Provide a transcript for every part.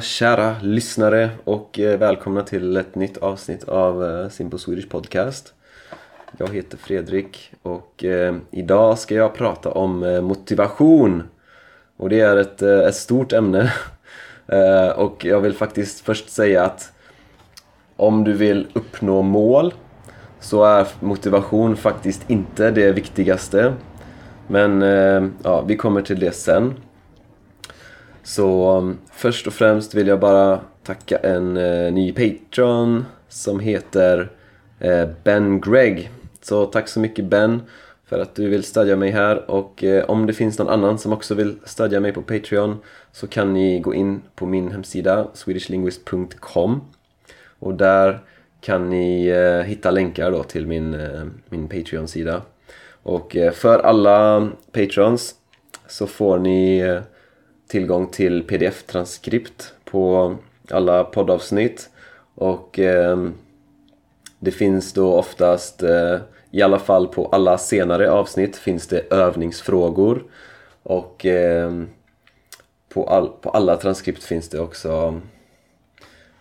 mina kära lyssnare och eh, välkomna till ett nytt avsnitt av eh, Simple Swedish Podcast. Jag heter Fredrik och eh, idag ska jag prata om motivation. Och det är ett, ett stort ämne. Och jag vill faktiskt först säga att om du vill uppnå mål så är motivation faktiskt inte det viktigaste. Men ja, vi kommer till det sen. Så um, först och främst vill jag bara tacka en uh, ny Patreon som heter uh, Ben Gregg. Så tack så mycket Ben för att du vill stödja mig här och uh, om det finns någon annan som också vill stödja mig på Patreon så kan ni gå in på min hemsida swedishlinguist.com och där kan ni hitta länkar då till min, min Patreon-sida. Och för alla Patrons så får ni tillgång till pdf-transkript på alla poddavsnitt och eh, det finns då oftast, eh, i alla fall på alla senare avsnitt, finns det övningsfrågor och eh, på, all, på alla transkript finns det också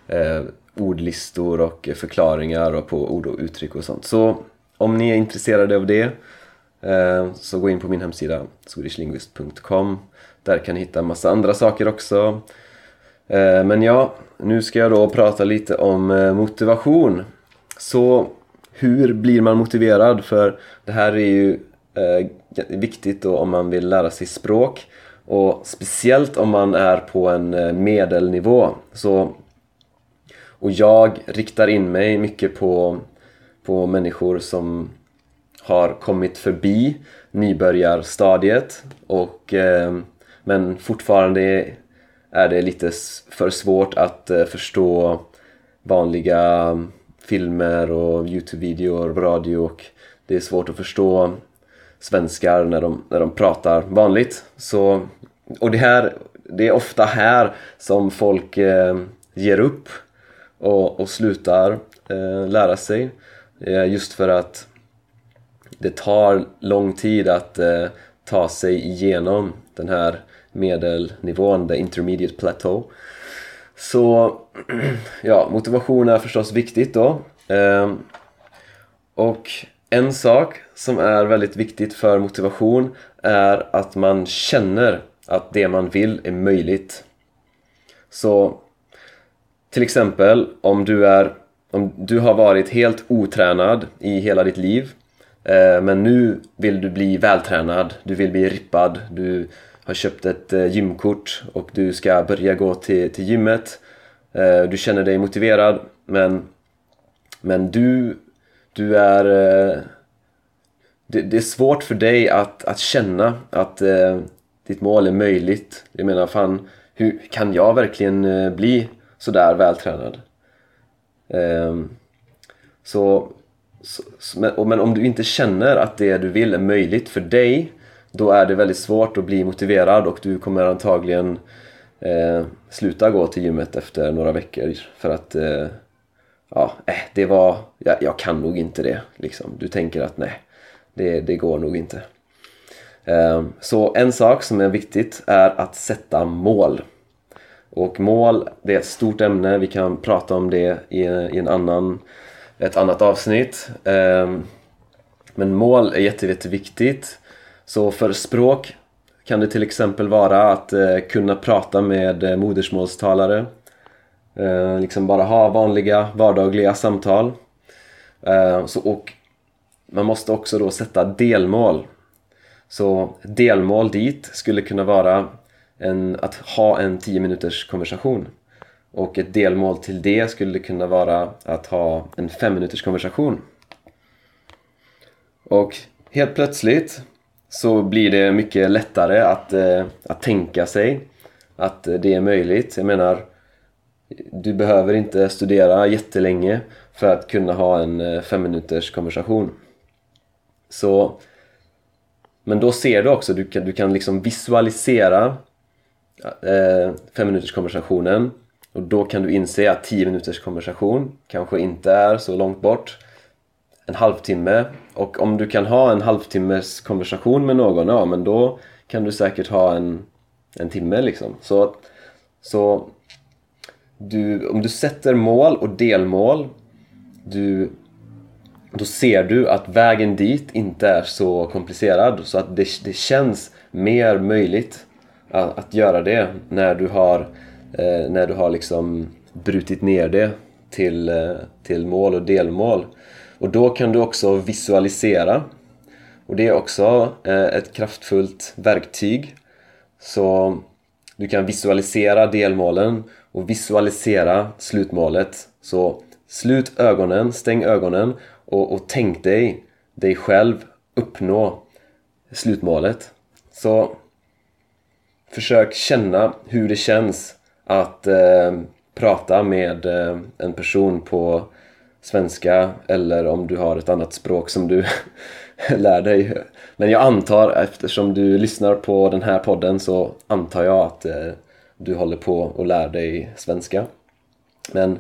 eh, ordlistor och förklaringar och på ord och uttryck och sånt. Så om ni är intresserade av det eh, Eh, så gå in på min hemsida swedishlinguist.com Där kan ni hitta massa andra saker också. Eh, men ja, nu ska jag då prata lite om eh, motivation. Så hur blir man motiverad? För det här är ju viktigt då om man vill lära sig språk och speciellt om man är på en medelnivå. Så, och jag riktar in mig mycket på, på människor som har kommit förbi nybörjarstadiet och eh, men fortfarande är det lite för svårt att eh, förstå vanliga filmer och Youtube-videor, radio och det är svårt att förstå svenskar när de, när de pratar vanligt. Så, och det, här, det är ofta här som folk eh, ger upp och, och slutar eh, lära sig. Eh, just för att det tar lång tid att eh, ta sig igenom den här medelnivån, the intermediate plateau. Så ja, motivation är förstås viktigt då. Eh, och en sak som är väldigt viktigt för motivation är att man känner att det man vill är möjligt. Så till exempel om du, är, om du har varit helt otränad i hela ditt liv Eh, men nu vill du bli vältränad, du vill bli rippad, du har köpt ett eh, gymkort och du ska börja gå till, till gymmet. Eh, du känner dig motiverad men, men du, du är... Det, det, är svårt för dig att, att känna att ditt mål är möjligt. Jag menar, fan, hur kan jag verkligen bli sådär vältränad? Ehm, så men, men om du inte känner att det du vill är möjligt för dig då är det väldigt svårt att bli motiverad och du kommer antagligen eh, sluta gå till gymmet efter några veckor för att eh, ja, eh, det var, jag, jag, kan nog inte det liksom. Du tänker att nej, det, det går nog inte. Eh, så en sak som är viktigt är att sätta mål. Och mål, det är ett stort ämne, vi kan prata om det i, i en annan, ett annat avsnitt. Ehm, men mål är jätte, jätteviktigt. Så för språk kan det till exempel vara att eh, kunna prata med eh, modersmålstalare. Eh, liksom bara ha vanliga vardagliga samtal. Ehm, så, och man måste också då sätta delmål. Så delmål dit skulle kunna vara en, att ha en 10 minuters konversation. Och ett delmål till det skulle kunna vara att ha en 5 minuters konversation. Och helt plötsligt så blir det mycket lättare att, eh, att tänka sig att det är möjligt. Jag menar, du behöver inte studera jättelänge för att kunna ha en eh, fem minuters konversation. Så, men då ser du också, du kan, du kan liksom visualisera eh, fem minuters konversationen och då kan du inse att 10 minuters konversation kanske inte är så långt bort. En halvtimme. Och om du kan ha en halvtimmes konversation med någon, ja men då kan du säkert ha en, en timme liksom. Så, så du, om du sätter mål och delmål, du, då ser du att vägen dit inte är så komplicerad. Så att det, det känns mer möjligt att, att göra det när du har, eh, när du har liksom brutit ner det till, eh, till mål och delmål. Och då kan du också visualisera. Och det är också eh, ett kraftfullt verktyg. Så du kan visualisera delmålen och visualisera slutmålet. Så slut ögonen, stäng ögonen och, och tänk dig dig själv uppnå slutmålet. Så försök känna hur det känns att eh, prata med eh, en person på svenska eller om du har ett annat språk som du lär dig. Men jag antar, eftersom du lyssnar på den här podden så antar jag att eh, du håller på och lär dig svenska. Men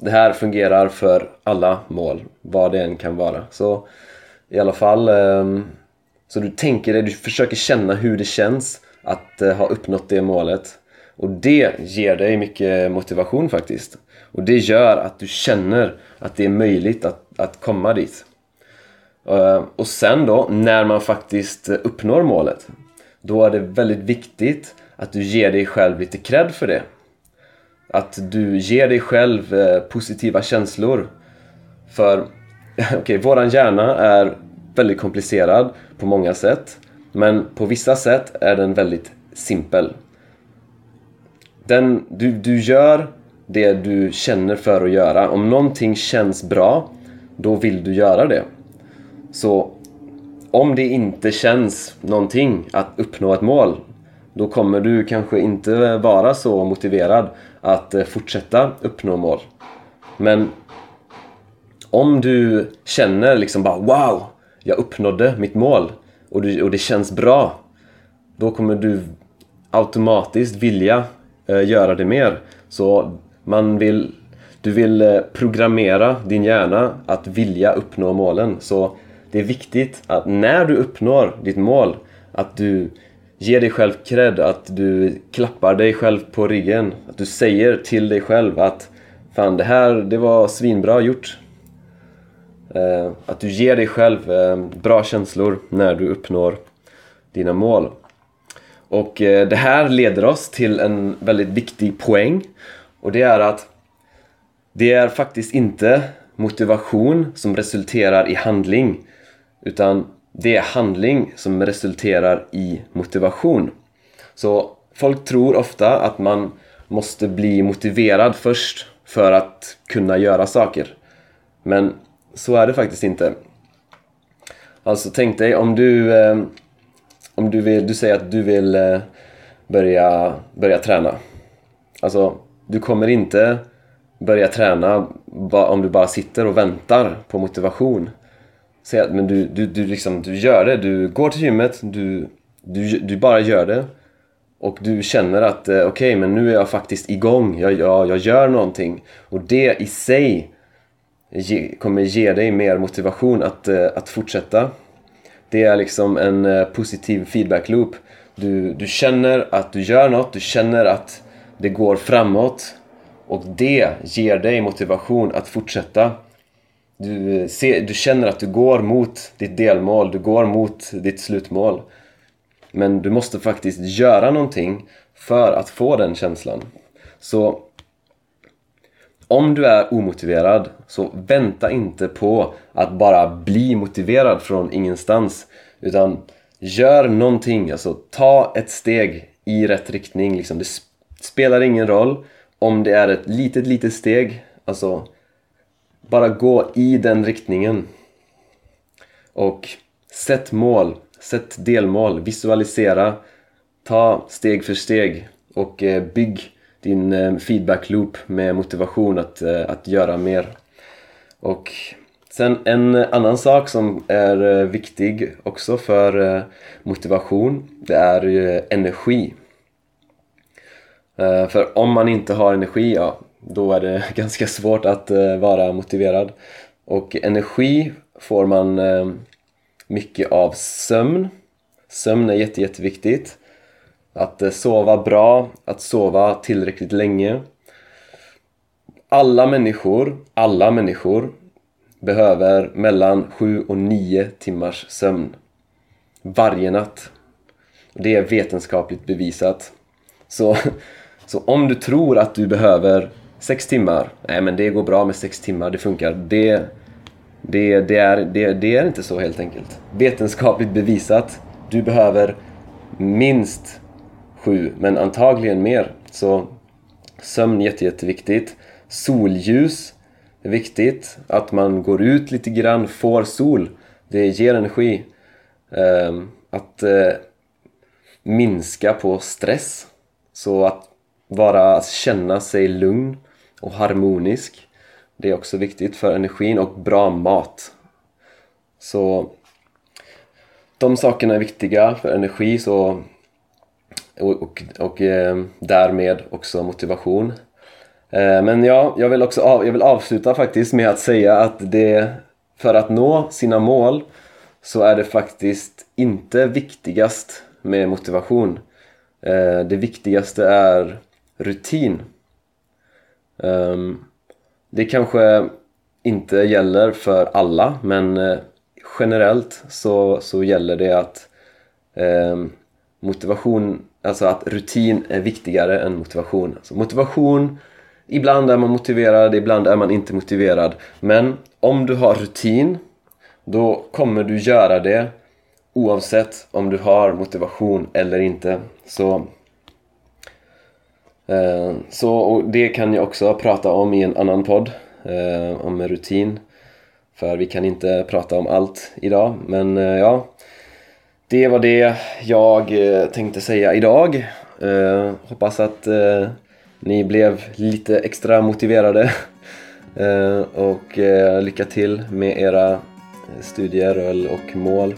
det här fungerar för alla mål, vad det än kan vara. Så i alla fall, eh, så du tänker dig, du försöker känna hur det känns att eh, ha uppnått det målet och det ger dig mycket motivation faktiskt. Och det gör att du känner att det är möjligt att, att komma dit. Eh, och sen då, när man faktiskt uppnår målet, då är det väldigt viktigt att du ger dig själv lite cred för det. Att du ger dig själv eh, positiva känslor. För, okej, okay, våran hjärna är väldigt komplicerad på många sätt. Men på vissa sätt är den väldigt simpel den, du, du gör det du känner för att göra. Om någonting känns bra, då vill du göra det. Så om det inte känns någonting att uppnå ett mål, då kommer du kanske inte vara så motiverad att eh, fortsätta uppnå mål. Men om du känner liksom bara Wow! Jag uppnådde mitt mål och, du, och det känns bra. Då kommer du automatiskt vilja Eh, göra det mer. Så man vill, du vill eh, programmera din hjärna att vilja uppnå målen. Så det är viktigt att när du uppnår ditt mål, att du ger dig själv cred, att du klappar dig själv på ryggen. Att du säger till dig själv att Fan, det här det var svinbra gjort. Eh, att du ger dig själv eh, bra känslor när du uppnår dina mål. Och eh, det här leder oss till en väldigt viktig poäng. Och det är att det är faktiskt inte motivation som resulterar i handling. Utan det är handling som resulterar i motivation. Så folk tror ofta att man måste bli motiverad först för att kunna göra saker. Men så är det faktiskt inte. Alltså tänk dig om du eh, om du, vill, du säger att du vill eh, börja, börja träna. Alltså, du kommer inte börja träna om du bara sitter och väntar på motivation. Men du, du, du, liksom, du gör det, du går till gymmet, du, du, du bara gör det. Och du känner att eh, okej, okay, men nu är jag faktiskt igång, jag, jag, jag gör någonting. Och det i sig ge, kommer ge dig mer motivation att, eh, att fortsätta. Det är liksom en eh, positiv feedback loop. Du, du känner att du gör något, du känner att det går framåt och det ger dig motivation att fortsätta. Du, eh, ser, du känner att du går mot ditt delmål, du går mot ditt slutmål. Men du måste faktiskt göra någonting för att få den känslan. Så om du är omotiverad, så vänta inte på att bara bli motiverad från ingenstans. Utan gör någonting, alltså ta ett steg i rätt riktning. Liksom. Det spelar ingen roll om det är ett litet, litet steg. Alltså, bara gå i den riktningen. Och sätt mål, sätt delmål, visualisera, ta steg för steg och eh, bygg din eh, feedback loop med motivation att, eh, att göra mer. Och sen en annan sak som är eh, viktig också för motivation, det är energi. För om man inte har energi, ja, då är det ganska svårt att vara motiverad. Och energi får man mycket av sömn. Sömn är jätte, jätteviktigt. Att eh, sova bra, att sova tillräckligt länge. alla människor, alla människor behöver mellan 7 och 9 timmars sömn varje natt. Det är vetenskapligt bevisat. Så, så om du tror att du behöver 6 timmar, nej men det går bra med 6 timmar, det funkar. Det, det, det, är, det, det är inte så helt enkelt. Vetenskapligt bevisat. Du behöver minst sju, men antagligen mer. Så sömn är jätte, jätteviktigt. Solljus är viktigt. Att man går ut lite grann, får sol. Det ger energi. Ehm, att eh, minska på stress. Så att vara, att känna sig lugn och harmonisk. Det är också viktigt för energin och bra mat. Så de sakerna är viktiga för energi så, och, och, och eh, därmed också motivation. Eh, men ja, jag vill också av, jag vill avsluta faktiskt med att säga att det för att nå sina mål så är det faktiskt inte viktigast med motivation. Eh, det viktigaste är rutin. Um, det kanske inte gäller för alla men eh, generellt så, så gäller det att eh, motivation, alltså att rutin är viktigare än motivation. Alltså motivation, ibland är man motiverad, ibland är man inte motiverad. Men om du har rutin, då kommer du göra det oavsett om du har motivation eller inte. Så Eh, så, och det kan jag också prata om i en annan podd, eh, om rutin. För vi kan inte prata om allt idag, men eh, ja. Det var det jag eh, tänkte säga idag. Eh, hoppas att eh, ni blev lite extra motiverade. Och lycka till med era studier och mål.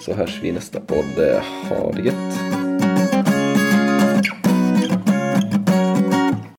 Så hörs vi i nästa podd. Ha det gött!